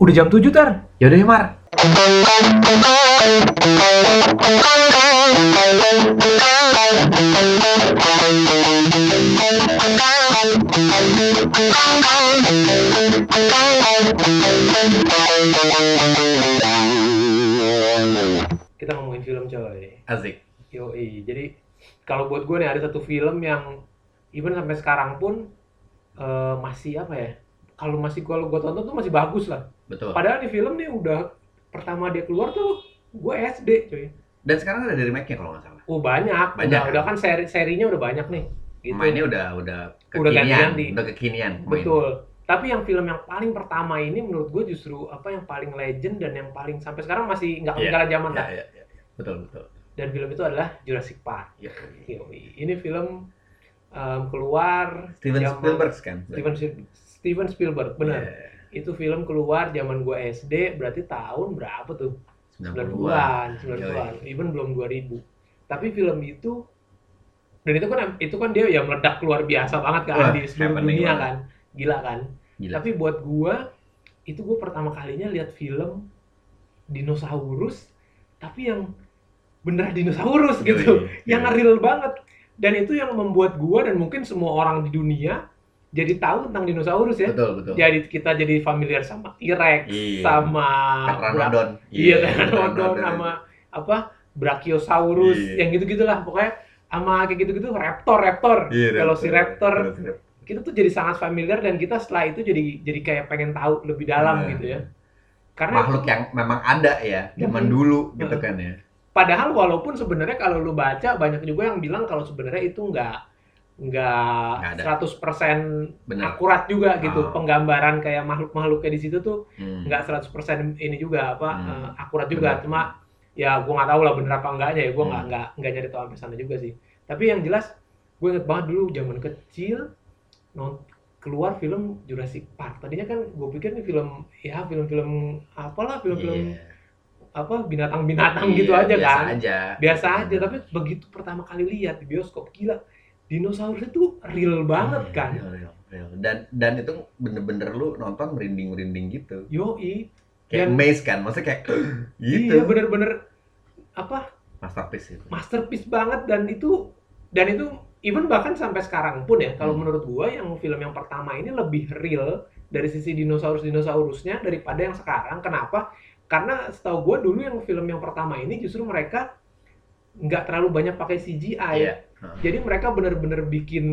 Udah jam 7 tar. Yaudah ya Mar. Kita ngomongin film coy. Asik. Yoi. Jadi kalau buat gue nih ada satu film yang even sampai sekarang pun eh, masih apa ya? Kalau masih kalau gue tonton tuh masih bagus lah. Betul. Padahal di film nih udah pertama dia keluar tuh gue SD coy. Dan sekarang ada dari remake-nya kalau nggak salah. Oh banyak. Banyak, Udah, kan? udah kan seri serinya udah banyak nih. Gitu. Mainnya udah udah Udah kekinian, ganti-ganti. udah kekinian. main. Betul. Tapi yang film yang paling pertama ini menurut gue justru apa yang paling legend dan yang paling sampai sekarang masih nggak Iya, ketinggalan zaman Iya, lah. iya, iya. Betul, betul. Dan film itu adalah Jurassic Park. Iya. Yoi. Ini film em, keluar Steven Spielberg kan? Steven, Steven Spielberg, benar. Iya. Itu film keluar zaman gue SD, berarti tahun berapa tuh? 90-an, 90-an, even belum 2000. Tapi film itu dan itu kan itu kan dia ya meledak luar biasa banget kan Wah, di seluruh dunia kan. Gila kan? Gila. Tapi buat gua itu gua pertama kalinya lihat film dinosaurus tapi yang bener dinosaurus gitu, Yoi, yang real banget. Dan itu yang membuat gua dan mungkin semua orang di dunia jadi tahu tentang dinosaurus ya. Betul, betul. Jadi kita jadi familiar sama T-Rex, Iya. sama Pteranodon. Iya, Pteranodon sama apa Brachiosaurus Iya. yang gitu-gitulah pokoknya sama kayak gitu-gitu raptor raptor Iya, velociraptor Velociraptor. kita tuh jadi sangat familiar dan kita setelah itu jadi jadi kayak pengen tahu lebih dalam Benar. gitu ya karena Makhluk yang memang ada ya, zaman Mhm. dulu gitu kan ya. padahal walaupun sebenarnya kalau lu baca banyak juga yang bilang kalau sebenarnya itu nggak nggak. 100% Benar. akurat juga gitu Oh. penggambaran kayak makhluk-makhluknya di situ tuh Hmm. nggak 100% ini juga apa Hmm. eh, akurat juga Benar. cuma ya gua nggak tahu lah bener apa enggaknya ya gua nggak Hmm. nggak nggak nyari tahu sampai sana juga sih tapi yang jelas gue inget banget dulu zaman kecil non keluar film Jurassic Park tadinya kan gue pikir nih film ya film-film apalah film-film Iya. apa binatang-binatang Iya, gitu aja biasa kan aja. biasa aja tapi begitu pertama kali lihat di bioskop gila dinosaurus itu real banget Iya, kan real, real, real. Dan dan itu bener-bener lu nonton merinding-merinding gitu. yoi Kayak Dan- maze kan, maksudnya kayak gitu. iya bener-bener apa Masterpiece itu. masterpiece banget dan itu dan itu even bahkan sampai sekarang pun ya kalau Hmm. menurut gua yang film yang pertama ini lebih real dari sisi dinosaurus dinosaurusnya daripada yang sekarang kenapa karena setahu gua dulu yang film yang pertama ini justru mereka nggak terlalu banyak pakai CGI Iya. jadi mereka bener-bener bikin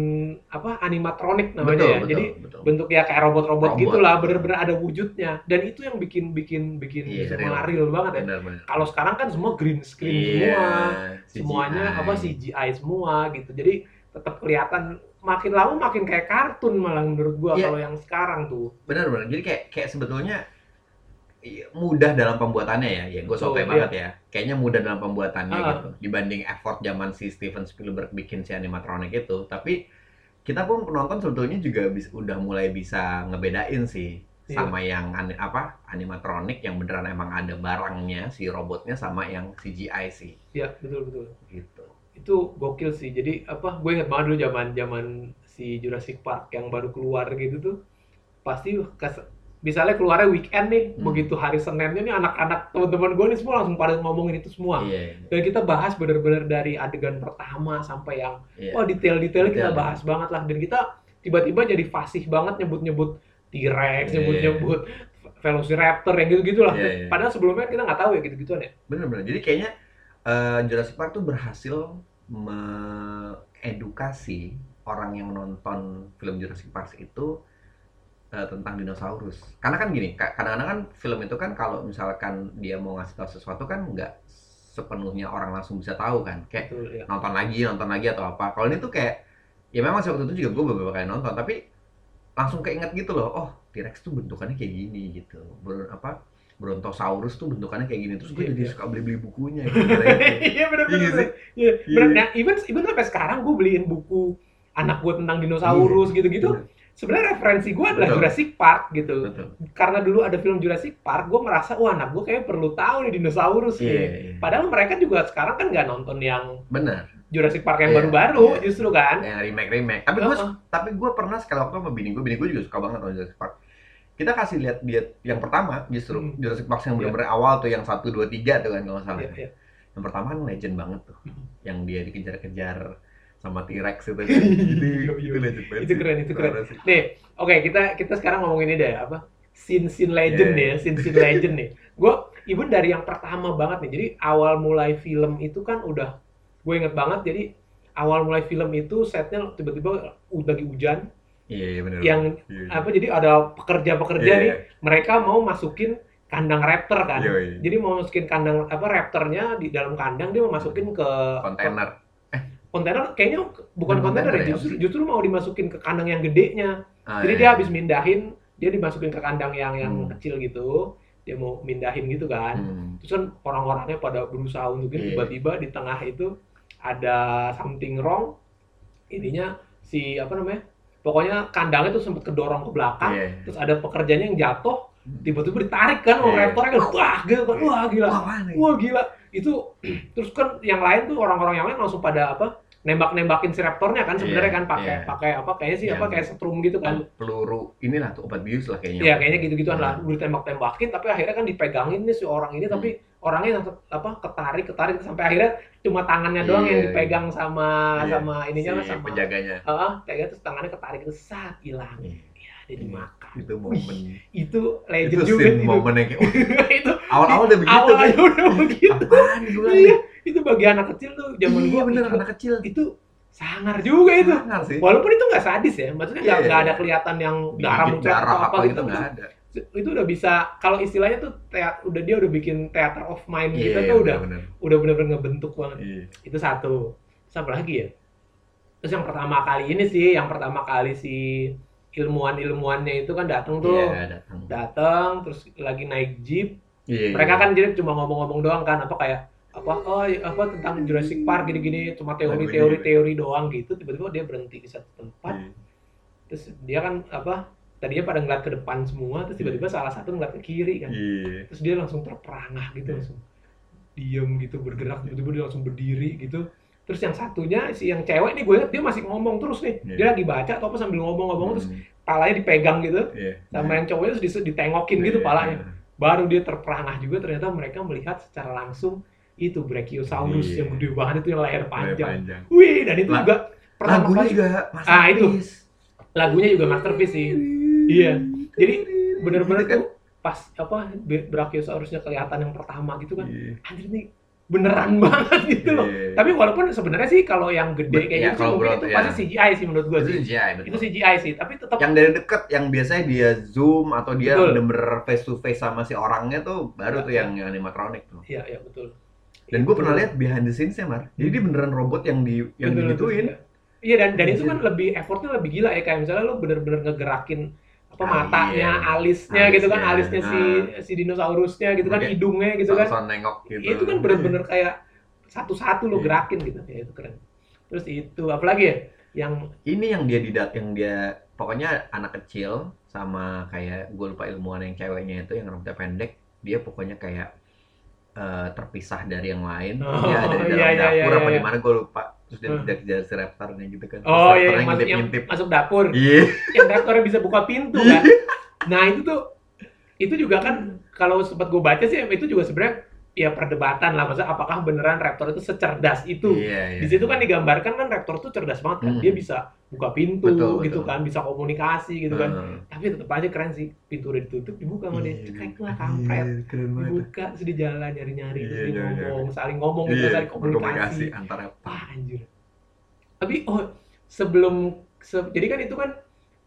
apa animatronic namanya Betul, ya betul, jadi betul. bentuk ya kayak robot-robot Robot. gitulah bener-bener ada wujudnya dan itu yang bikin bikin bikin semua real. real banget ya Benar-benar. kalau sekarang kan semua green screen Iya, semua CGI. semuanya apa CGI semua gitu jadi tetap kelihatan makin lama makin kayak kartun malah menurut gua Iya. kalau yang sekarang tuh Benar-benar. Jadi kayak kayak sebetulnya mudah dalam pembuatannya ya. Ya gue sotoy iya. banget ya. Kayaknya mudah dalam pembuatannya Ah. gitu. Dibanding effort zaman si Steven Spielberg bikin si animatronic itu. Tapi kita pun penonton sebetulnya juga bisa, udah mulai bisa ngebedain sih Iya. sama yang ani- apa animatronic yang beneran emang ada barangnya si robotnya sama yang CGI sih ya betul betul gitu. itu gokil sih jadi apa gue inget banget dulu zaman zaman si Jurassic Park yang baru keluar gitu tuh pasti misalnya keluarnya weekend nih Hmm. begitu hari Seninnya nih anak-anak teman-teman gue nih semua langsung pada ngomongin itu semua Iya. dan kita bahas bener-bener dari adegan pertama sampai yang iya. wah detail-detailnya kita bahas banget lah dan kita tiba-tiba jadi fasih banget nyebut-nyebut T-Rex, Iya. nyebut-nyebut Velociraptor yang gitu-gitu lah. Iya, iya. Padahal sebelumnya kita nggak tahu ya gitu-gituan ya. Bener-bener. Jadi kayaknya eh, Jurassic Park tuh berhasil mengedukasi orang yang nonton film Jurassic Park itu eh, tentang dinosaurus. Karena kan gini, ka- kadang-kadang kan film itu kan kalau misalkan dia mau ngasih tahu sesuatu kan nggak sepenuhnya orang langsung bisa tahu kan. Kayak Betul ya. nonton lagi, nonton lagi atau apa. Kalau ini tuh kayak ya memang sih waktu itu juga gue beberapa kali nonton, tapi langsung keinget gitu loh. Oh, T-Rex tuh bentukannya kayak gini gitu. Ber, apa Brontosaurus tuh bentukannya kayak gini. Terus gue Iya, jadi iya. suka beli-beli bukunya gitu. Gara-gara itu. Iya benar Iya benar. Iya. Iya. Nah, even even sampai sekarang gue beliin buku anak gue tentang dinosaurus gitu-gitu. Bener. Sebenarnya referensi gue adalah. Betul. Jurassic Park gitu. Betul. Karena dulu ada film Jurassic Park, gue merasa wah anak gue kayak perlu tahu nih dinosaurus Iya, nih. iya. Padahal mereka juga sekarang kan nggak nonton yang Bener. Jurassic Park yang Iya, baru-baru iya. justru kan. Yang remake remake. Tapi gue tapi gue pernah sekali waktu sama bini gue, bini gue juga suka banget sama Jurassic Park. kita kasih lihat dia yang pertama justru Hmm. Jurassic Park yang Iya. benar-benar awal tuh yang satu dua tiga tuh kan kalau salah. Iya, iya. Yang pertama kan legend banget tuh, Hmm. yang dia dikejar-kejar sama T-Rex itu kan. Iya, itu, iya. itu legend banget. Itu keren, itu keren. Sih. Nih, oke kita kita sekarang ngomongin ini deh apa? Scene scene legend Iya. nih ya, scene scene legend nih. Gue even dari yang pertama banget nih. Jadi awal mulai film itu kan udah gue inget banget. Jadi awal mulai film itu setnya tiba-tiba lagi hujan. Iya, iya benar. Yang Iya, iya. apa? Jadi ada pekerja-pekerja Iya, nih. iya. Mereka mau masukin kandang raptor kan. Iya, iya. Jadi mau masukin kandang apa raptornya di dalam kandang dia mau masukin ke kontainer. Kontainer kayaknya bukan Bukan kontainer ya, ya, justru, justru mau dimasukin ke kandang yang gedenya. Ah, Jadi iya. dia habis mindahin, dia dimasukin ke kandang yang yang Hmm. kecil gitu. Dia mau mindahin gitu kan. Hmm. Terus kan orang-orangnya pada berusaha untuk gitu, Iya. tiba-tiba di tengah itu ada something wrong. Ininya si apa namanya? Pokoknya kandangnya tuh sempat kedorong ke belakang. Iya. Terus ada pekerjanya yang jatuh, tiba-tiba ditarik kan sama Iya. raptornya kan, wah kan, wah gila. Wah, ya? Wah gila, itu terus kan yang lain tuh orang-orang yang lain langsung pada apa nembak-nembakin si raptornya kan sebenarnya Iya, kan pakai iya. pakai apa kayaknya sih Iya. apa kayak setrum gitu kan. peluru inilah tuh obat bius lah kayaknya. Ya kayaknya gitu-gituan lah, Hmm. udah tembak-tembakin tapi akhirnya kan dipegangin nih si orang ini tapi orangnya apa ketarik ketarik sampai akhirnya cuma tangannya doang Iya, yang iya. dipegang sama Iya, sama ininya lah si sama penjaganya. Heeh, kayak terus tangannya ketarik itu saat hilang. Iya. Dia dimakan. Itu momen. Itu itu legend juga scene itu. momen yang kayak itu awal-awal udah begitu awal kan. aja udah begitu. Apaan Iya, itu bagi anak kecil tuh zaman Iya gua bener itu- anak kecil. itu sangar juga itu. Sangar sih. Walaupun itu nggak sadis ya, maksudnya nggak Iya. ada kelihatan yang darah darah atau apa gitu kan. nggak ada. Itu udah bisa kalau istilahnya tuh teat, udah dia udah bikin theater of mind kita Iya, tuh udah bener. udah bener-bener ngebentuk banget. Iya. Itu satu. Terus apa lagi ya? Terus yang pertama kali ini sih, yang pertama kali si ilmuwan-ilmuwannya itu kan datang tuh. Iya, datang. Datang terus lagi naik jeep. Iya. Mereka kan jadi cuma ngomong-ngomong doang kan apa kayak apa oh iya, apa tentang Jurassic Park gini-gini cuma teori-teori teori doang gitu tiba-tiba dia berhenti di satu tempat Iya. terus dia kan apa tadinya pada ngeliat ke depan semua terus tiba-tiba salah satu ngeliat ke kiri kan Iya. terus dia langsung terperangah gitu Iya. langsung diem gitu bergerak tiba-tiba dia langsung berdiri gitu terus yang satunya si yang cewek nih gue liat dia masih ngomong terus nih Iya. dia lagi baca atau apa sambil ngomong-ngomong terus Hmm. palanya dipegang gitu Iya. sama yang cowoknya terus ditengokin gitu Iya, palanya iya. baru dia terperangah juga ternyata mereka melihat secara langsung itu Brachiosaurus Iya. yang gede banget itu yang leher Leher panjang panjang. wih dan itu Lah, juga pertama Lagunya kali juga Ah, itu. masterpiece. lagunya juga masterpiece sih Iya. Jadi bener-bener Gitu kan? tuh pas apa Bra- Brachiosaurusnya kelihatan yang pertama gitu kan Iya. anjir nih beneran banget gitu loh Iya. tapi walaupun sebenarnya sih kalau yang gede kayak ya, gitu mungkin itu ya. pasti CGI sih menurut gua itu sih CGI betul. itu CGI sih tapi tetap yang dari deket yang biasanya dia zoom atau dia bener-bener face to face sama si orangnya tuh baru Ya, tuh ya. yang, yang animatronic tuh. iya iya betul Dan gue pernah lihat behind the scenes-nya, Mar. Jadi dia beneran robot yang di yang Betul, digituin. iya. Iya dan dan itu kan lebih effortnya lebih gila ya kayak misalnya lu bener-bener ngegerakin apa Ah, matanya, iya. alisnya gitu kan, Alisnya, alisnya si si dinosaurusnya gitu kan, hidungnya gitu kan. Nengok gitu. Itu kan bener-bener kayak satu-satu lo Iya. gerakin gitu. Ya itu keren. Terus itu apalagi ya yang Ini yang dia didat yang dia pokoknya anak kecil sama kayak gue lupa ilmuwan yang ceweknya itu yang rambutnya pendek, dia pokoknya kayak eh, terpisah dari yang lain. Oh, dia ada di dalam iya, iya, dapur iya, apa iya. di mana gue lupa. Terus dia Hmm. dikejar si raptornya gitu kan. Oh iya raptornya yang masuk yang masuk dapur, Iya. yang dapurnya bisa buka pintu kan. Nah, itu tuh itu juga kan kalau sempat gue baca sih itu juga sebenarnya ya perdebatan lah maksudnya apakah beneran raptor itu secerdas itu. Iya, iya. Di situ kan digambarkan kan raptor tuh cerdas banget kan. Hmm. Dia bisa buka pintu Betul, gitu betul. kan, bisa komunikasi gitu kan. Heeh. Tapi tetap aja keren sih. Pintu udah ditutup, dibuka sama dia. Iya, Cekrek iya. lah kampret. Iya, keren banget. Dibuka, terus di jalan nyari-nyari, terus Iya, dia iya, iya. ngomong, saling ngomong gitu, saling komunikasi. antara Wah, anjir. Tapi oh, sebelum se- jadi kan itu kan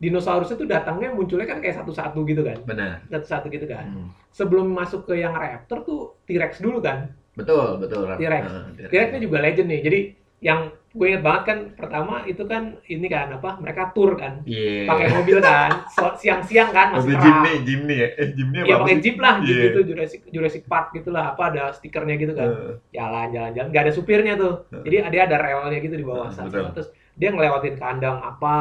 dinosaurusnya tuh datangnya munculnya kan kayak satu-satu gitu kan. benar. Satu-satu gitu kan. Hmm. Sebelum masuk ke yang raptor tuh T-Rex dulu kan. Betul, betul. T-Rex. Heeh, T-Rexnya juga legend nih. Jadi yang gue inget banget kan pertama itu kan ini kan apa mereka tour kan Iya. pakai mobil kan siang-siang kan masih Mobil. Jimny, Jimny ya. Eh, Jimny apa? Iya pakai jeep lah, jeep Iya. itu Jurassic Jurassic Park gitulah apa ada stikernya gitu kan. Heeh. Jalan jalan jalan nggak ada supirnya tuh. Heeh. Jadi dia ada relnya gitu di bawah Heeh, sana. Terus dia ngelewatin kandang apa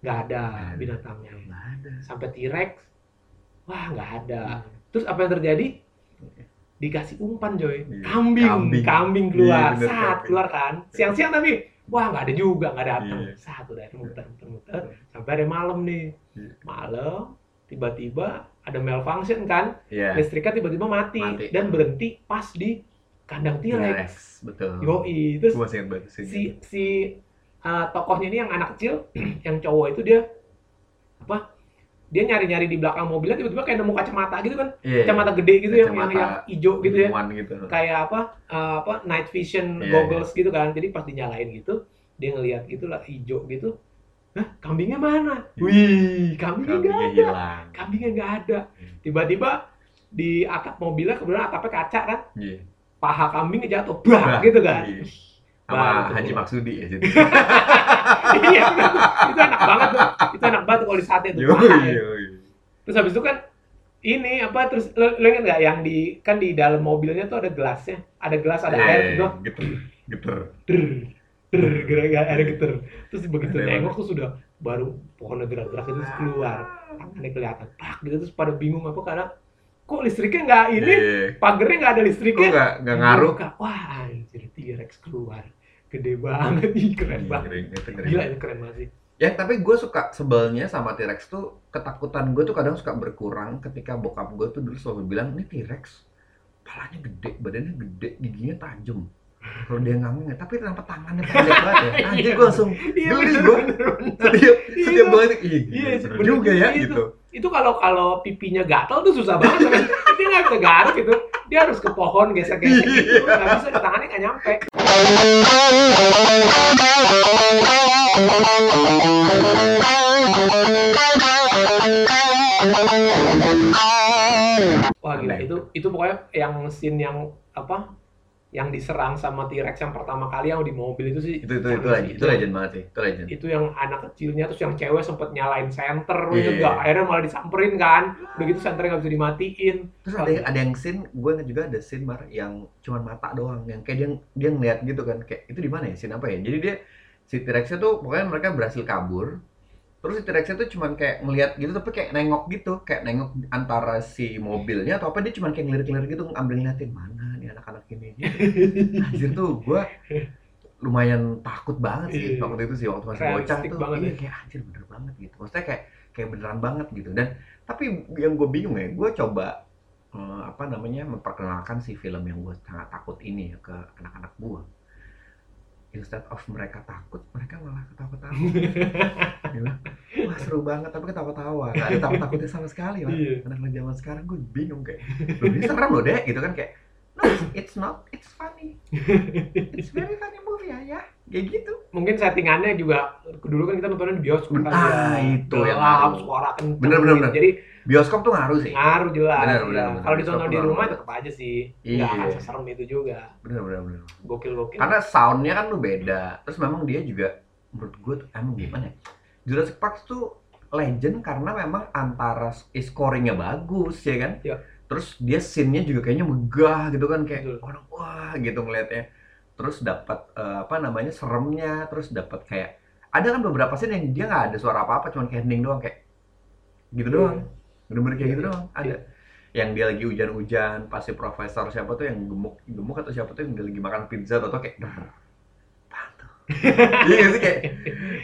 nggak ada ada. binatangnya. Nggak ada. Sampai T-Rex wah nggak ada. Iya. Terus apa yang terjadi? Dikasih umpan Joy. Iya. Kambing, Kambing. kambing, keluar. Iya, bener, Saat kambing. keluar kan. Siang-siang tapi wah nggak ada juga, nggak datang. Iya. Saat udah muter muter muter sampai hari malam nih. Iya. Malam tiba-tiba ada malfunction kan Iya. listriknya tiba-tiba mati, Mati. dan berhenti pas di kandang T-Rex betul. yoi terus sih. si si uh, tokohnya ini yang anak kecil yang cowok itu dia apa dia nyari-nyari di belakang mobilnya tiba-tiba kayak nemu kacamata gitu kan Iya. kacamata gede gitu yang yang, Kacamata yang hijau gitu ya gitu. kayak apa uh, apa night vision Iya, goggles gitu kan jadi pas dinyalain gitu dia ngelihat gitu lah hijau gitu Hah, kambingnya mana? Wih, kambingnya nggak ada. hilang. Kambingnya nggak ada. Hmm. Tiba-tiba di atap mobilnya kebetulan atapnya kaca kan, Iya. paha kambingnya jatuh, bah, gitu kan. Iya. Sama Haji keluar. Maksudi ya situ. iya, itu enak banget tuh. Itu enak banget kalau di sate tuh. Yoi, paha ya. yoi. Terus habis itu kan ini apa terus lo, lo ingat nggak yang di kan di dalam mobilnya tuh ada gelasnya, ada gelas ada Iya, air iya, gitu, Geter, geter. der, der, gerak air geter. Terus begitu nengok tuh sudah baru pohonnya gerak-gerak itu keluar, tangannya kelihatan, pak gitu terus pada bingung apa karena kok listriknya nggak ini, Iya. pagernya nggak ada Kok listriknya. nggak nggak ngaruh? Wah anjir T-Rex keluar, gede banget, ih keren Iya, banget. ngeri, itu ngeri Gila itu keren banget sih. Ya tapi gue suka sebelnya sama T-Rex tuh ketakutan gue tuh kadang suka berkurang ketika bokap gue tuh dulu selalu bilang ini T-Rex palanya gede, badannya gede, giginya tajam. Kalau dia ngomong ya, tapi kenapa tangannya pendek banget ya? Anjir gue langsung Iya, geli bener, gue. Setiap, setiap Iya. banget, Iya, gila, seru juga ya itu. gitu. itu kalau kalau pipinya gatal tuh susah banget dia nggak bisa garuk gitu dia harus ke pohon gesek-gesek gitu Iya. nggak bisa tangannya nggak nyampe wah gila. Itu itu pokoknya yang scene yang apa yang diserang sama T-Rex yang pertama kali yang di mobil itu sih Itu itu itu sih. itu legend banget sih, itu legend. itu yang anak kecilnya terus yang cewek sempet nyalain senter Iya. gitu nggak akhirnya malah disamperin kan udah gitu senternya nggak bisa dimatiin Terus ada ada yang scene, gue inget juga ada scene bar yang cuman mata doang, yang kayak dia dia ngeliat gitu kan, kayak itu di mana ya scene apa ya? Jadi dia si T-Rex-nya tuh pokoknya mereka berhasil kabur. Terus si T-Rex-nya tuh cuman kayak ngeliat gitu tapi kayak nengok gitu, kayak nengok antara si mobilnya atau apa dia cuman kayak ngelirik-ngelirik gitu ngambil ngeliatin mana nih anak-anak ini. Gitu. Anjir tuh gue lumayan takut banget sih Iya. waktu itu sih waktu masih bocah tuh banget iya ya. kayak anjir bener banget gitu maksudnya kayak kayak beneran banget gitu dan tapi yang gue bingung ya gue coba eh, apa namanya memperkenalkan si film yang gue sangat takut ini ya ke anak-anak gue instead of mereka takut mereka malah ketawa-ketawa Gila. wah seru banget tapi ketawa-tawa nggak ada takut-takutnya sama sekali lah Iya. anak-anak zaman sekarang gue bingung kayak ini serem loh deh gitu kan kayak it's not it's funny it's very funny movie ya ya kayak gitu mungkin settingannya juga dulu kan kita nontonnya di bioskop kan Ah, ya. itu yang gelap ngaruh. suara kenceng Bener, bener, gitu. bener. jadi bioskop tuh ngaruh sih ngaruh jelas Bener, ya. bener, bener. kalau ditonton di rumah tetap aja sih Iya. nggak akan seserem itu juga bener bener bener gokil gokil karena soundnya kan tuh beda terus memang dia juga menurut gue tuh emang gimana ya Jurassic Park tuh legend karena memang antara scoringnya bagus ya kan Iya. Terus dia scene-nya juga kayaknya megah gitu kan kayak Betul. orang wah gitu ngeliatnya. Terus dapat eh, apa namanya seremnya terus dapat kayak ada kan beberapa scene yang dia nggak ada suara apa apa cuman kayak hening doang kayak gitu doang. Bener-bener kayak Iya, gitu iya. doang ada. Yang dia lagi hujan-hujan pasti profesor siapa tuh yang gemuk gemuk atau siapa tuh yang dia lagi makan pizza atau kayak iya sih kayak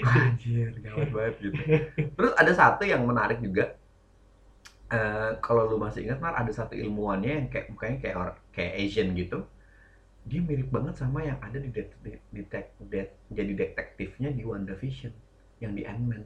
anjir gawat banget gitu. Terus ada satu yang menarik juga Eh, kalau lu masih ingat Mar ada satu ilmuwannya yang kayak mukanya kayak orang kayak Asian gitu. Dia mirip banget sama yang ada di det, detek- det- jadi detektifnya di WandaVision yang di Ant-Man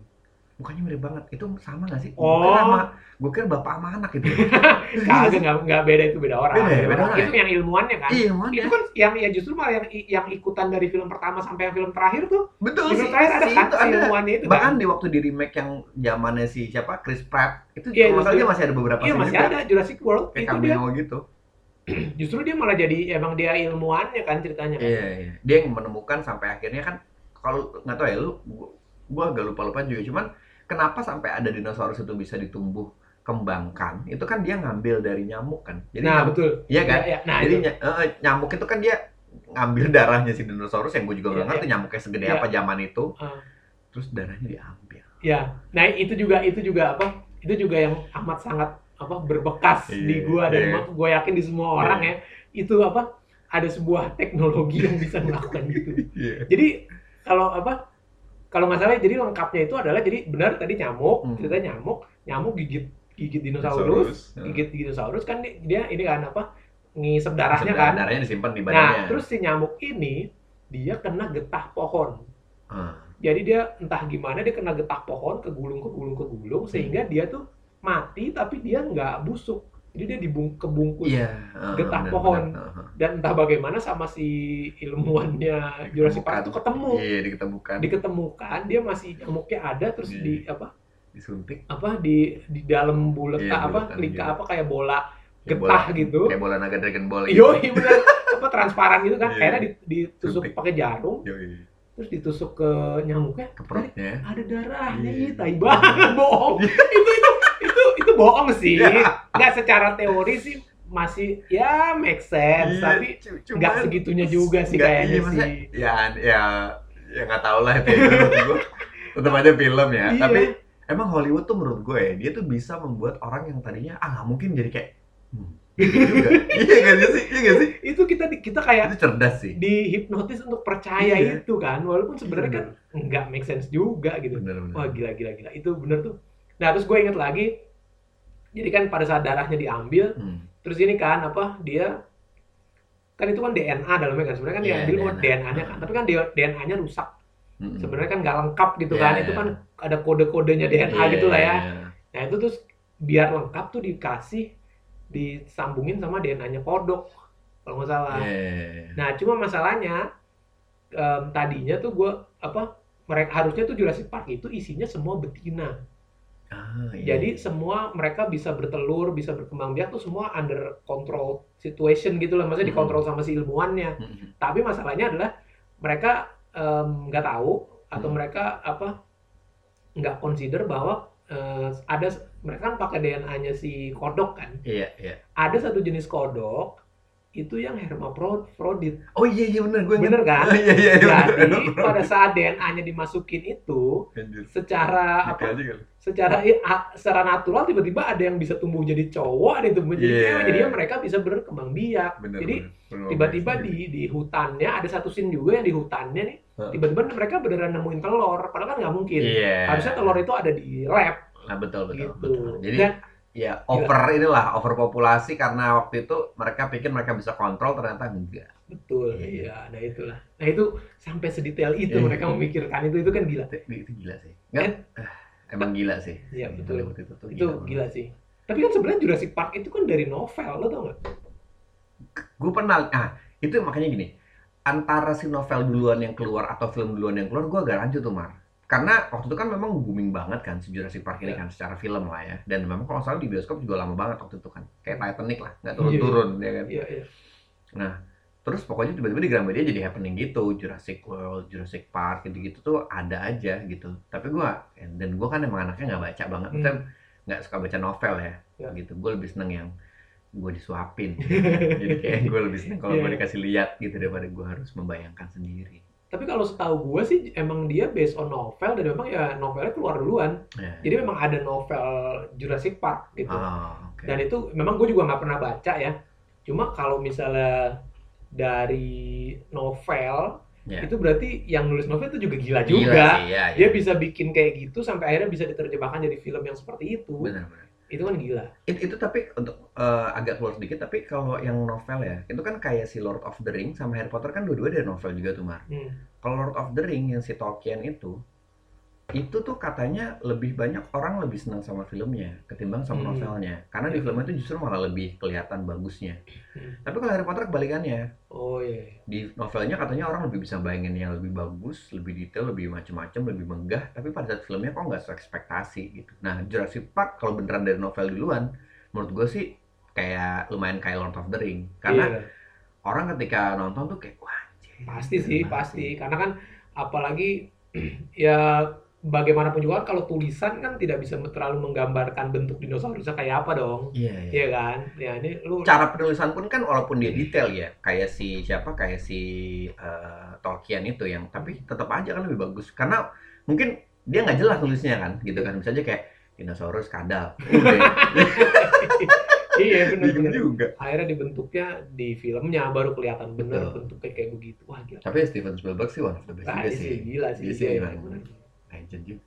mukanya mirip banget. Itu sama gak sih? Oh. Gue kira sama gue kira bapak sama anak gitu. Kagak nggak nggak beda itu beda orang. Beda ya, beda orang itu yang ilmuannya kan? Iya mana itu kan yang ya justru malah yang yang ikutan dari film pertama sampai yang film terakhir tuh. Betul di sih film terakhir ada si kan? itu si ada. ilmuannya itu bahkan kan? di waktu di remake yang zamannya si siapa? Chris Pratt. Itu kalau nggak salah justru- dia masih ada beberapa iya masih juga. ada Jurassic World kayak itu dia. gitu. Justru dia malah jadi emang dia ilmuannya kan ceritanya kan? Iya, iya. Dia yang menemukan sampai akhirnya kan kalau nggak tahu ya lu gua, gua agak lupa-lupa juga. Cuman kenapa sampai ada dinosaurus itu bisa ditumbuh kembangkan? Itu kan dia ngambil dari nyamuk kan? Jadi nah nyamuk, betul. Iya kan? Ya, ya. nah jadi itu. ny- eh, nyamuk itu kan dia ngambil darahnya si dinosaurus yang gue juga nggak Iya, ngerti nyamuknya segede Iya. apa zaman itu. Ah. terus darahnya diambil. Ya nah itu juga itu juga apa? Itu juga yang amat sangat apa berbekas Iya, di gua dan iya. gue yakin di semua orang ya. Itu apa? Ada sebuah teknologi yang bisa melakukan gitu. Iya. jadi kalau apa kalau nggak salah jadi lengkapnya itu adalah jadi benar tadi nyamuk Hmm. ceritanya nyamuk nyamuk gigit gigit dinosaurus, Dinosaurus, ya. gigit dinosaurus kan dia, dia ini kan apa ngisep darahnya Sebenarnya kan. darahnya disimpan di Nah, badannya. terus si nyamuk ini dia kena getah pohon. Ah, Jadi dia entah gimana dia kena getah pohon kegulung kegulung kegulung sehingga dia tuh mati tapi dia nggak busuk. Jadi dia dibung kebungkus Iya, ah, getah benar, pohon. benar, ah, ah. dan entah bagaimana sama si ilmuwannya Jurassic Park itu ketemu. Iya, diketemukan. Diketemukan dia masih nyamuknya ada terus Iya. di apa disuntik. apa di di dalam bulat Iya, apa bulatan lika gitu. apa kayak bola Kayak getah bola- gitu. Kayak bola naga Dragon Ball Yo, bener apa transparan gitu kan. Iya. Akhirnya di- ditusuk pakai jarum Yoi. terus ditusuk ke nyamuknya Ke perutnya. ada darahnya Iya. ih tai banget bohong itu itu bohong sih Iya. nggak secara teori sih masih ya make sense Iya, tapi nggak segitunya juga sih kayaknya iya, maksudnya, sih Ya, ya, ya nggak tahu lah itu. gua. Tetap aja film ya. Iya. Tapi emang Hollywood tuh menurut gue ya, dia tuh bisa membuat orang yang tadinya ah nggak mungkin jadi kayak hmm, gitu juga. iya nggak sih? Iya nggak sih? itu kita kita kayak Itu cerdas sih. dihipnotis untuk percaya Iya. itu kan walaupun sebenarnya Iya, kan nggak make sense juga gitu Bener bener. wah gila gila gila itu bener tuh nah terus gue inget lagi jadi kan pada saat darahnya diambil Hmm. terus ini kan apa dia kan itu kan DNA dalamnya kan sebenarnya kan Iya, diambil buat DNA. DNA-nya kan tapi kan DNA-nya rusak Mm-mm. sebenarnya kan nggak lengkap gitu Iya, kan iya. itu kan ada kode-kodenya DNA Iya, gitu lah ya iya. nah itu terus biar lengkap tuh dikasih disambungin sama DNA-nya kodok kalau nggak salah Iya. nah cuma masalahnya em, tadinya tuh gue apa mereka harusnya tuh Jurassic Park itu isinya semua betina Ah, iya. jadi semua mereka bisa bertelur bisa berkembang biak tuh semua under control situation gitu lah maksudnya Hmm. dikontrol sama si ilmuwannya Mm-mm. tapi masalahnya adalah mereka nggak tahu atau Hmm. mereka apa nggak consider bahwa eh, ada mereka kan pakai DNA-nya si kodok kan Iya, iya. ada satu jenis kodok itu yang hermaprodit Oh iya iya bener gue bener kan? Iya iya iya. jadi pada saat DNA-nya dimasukin itu Anjir. secara Gitu apa? aja secara secara natural tiba-tiba ada yang bisa tumbuh jadi cowok ada yang tumbuh jadi Iya. cewek. Jadi mereka bisa berkembang biak. Bener, jadi tiba-tiba di di hutannya ada satu scene juga yang di hutannya nih tiba-tiba mereka beneran nemuin telur. Padahal kan nggak mungkin. Iya. harusnya telur itu ada di lab. Nah, betul betul. gitu. betul. Jadi dan ya over inilah overpopulasi karena waktu itu mereka pikir mereka bisa kontrol ternyata enggak. betul Iya. iya nah itulah nah itu sampai sedetail itu Iya. mereka memikirkan itu itu kan gila Itu, itu gila sih. Ah, emang gila sih. Iya, betul. Itu tuh itu gila sih tapi kan sebenarnya Jurassic Park itu kan dari novel lo tau nggak Gue pernah ah itu makanya gini. Antara si novel duluan yang keluar atau film duluan yang keluar gue agak rancu tuh Mar. Karena waktu itu kan memang booming banget kan si Jurassic Park ini Iya. kan secara film lah ya. Dan memang kalau salah di bioskop juga lama banget waktu itu kan. Kayak Titanic lah, nggak Iya, turun-turun ya kan. iya iya Terus pokoknya tiba-tiba di Gramedia jadi happening gitu, Jurassic World, Jurassic Park gitu-gitu tuh ada aja gitu. Tapi gua dan gua kan emang anaknya nggak baca banget, Hmm. Maksudnya nggak suka baca novel ya, Ya. gitu. Gue lebih seneng yang gue disuapin. jadi kayak gue lebih seneng kalau Iya. gue dikasih lihat gitu daripada gue harus membayangkan sendiri. Tapi kalau setahu gue sih emang dia based on novel dan memang ya novelnya keluar duluan Ya. jadi memang ada novel Jurassic Park gitu Ah, oke. dan itu memang gue juga nggak pernah baca ya cuma kalau misalnya dari novel Ya. itu berarti yang nulis novel itu juga gila, Gila juga sih, ya, dia ya. bisa bikin kayak gitu sampai akhirnya bisa diterjemahkan jadi film yang seperti itu Benar-benar. Itu kan gila It- itu tapi untuk eh, agak keluar sedikit tapi kalau yang novel ya itu kan kayak si Lord of the Ring sama Harry Potter kan dua-dua dari novel juga tuh Mar. Hmm. Kalau Lord of the Ring yang si Tolkien itu itu tuh katanya lebih banyak orang lebih senang sama filmnya ketimbang sama Hmm. novelnya karena di Iya. filmnya itu justru malah lebih kelihatan bagusnya Hmm. tapi kalau Harry Potter kebalikannya oh iya di novelnya katanya orang lebih bisa bayangin yang lebih bagus lebih detail lebih macem-macem lebih megah tapi pada saat filmnya kok nggak seekspektasi gitu nah Jurassic Park kalau beneran dari novel duluan menurut gue sih kayak lumayan kayak Lord of the Ring karena Iya. orang ketika nonton tuh kayak wah anjir, pasti sih pasti sih." karena kan apalagi ya bagaimanapun juga kalau tulisan kan tidak bisa terlalu menggambarkan bentuk dinosaurusnya kayak apa dong. Iya iya. Iya kan? Ya ini lu cara penulisan pun kan walaupun dia detail ya kayak si siapa kayak si eh, Tolkien itu yang tapi tetap aja kan lebih bagus. Karena mungkin dia nggak jelas tulisnya kan gitu kan. Bisa aja kayak dinosaurus kadal iya benar-benar juga. Akhirnya dibentuknya di filmnya baru kelihatan bener Betul. bentuknya kayak begitu. Wah gila. Tapi Steven Spielberg sih one of the best Nah, juga ini sih. sih gila sih. Dia sih dia emang emang. bener. 哎，进去。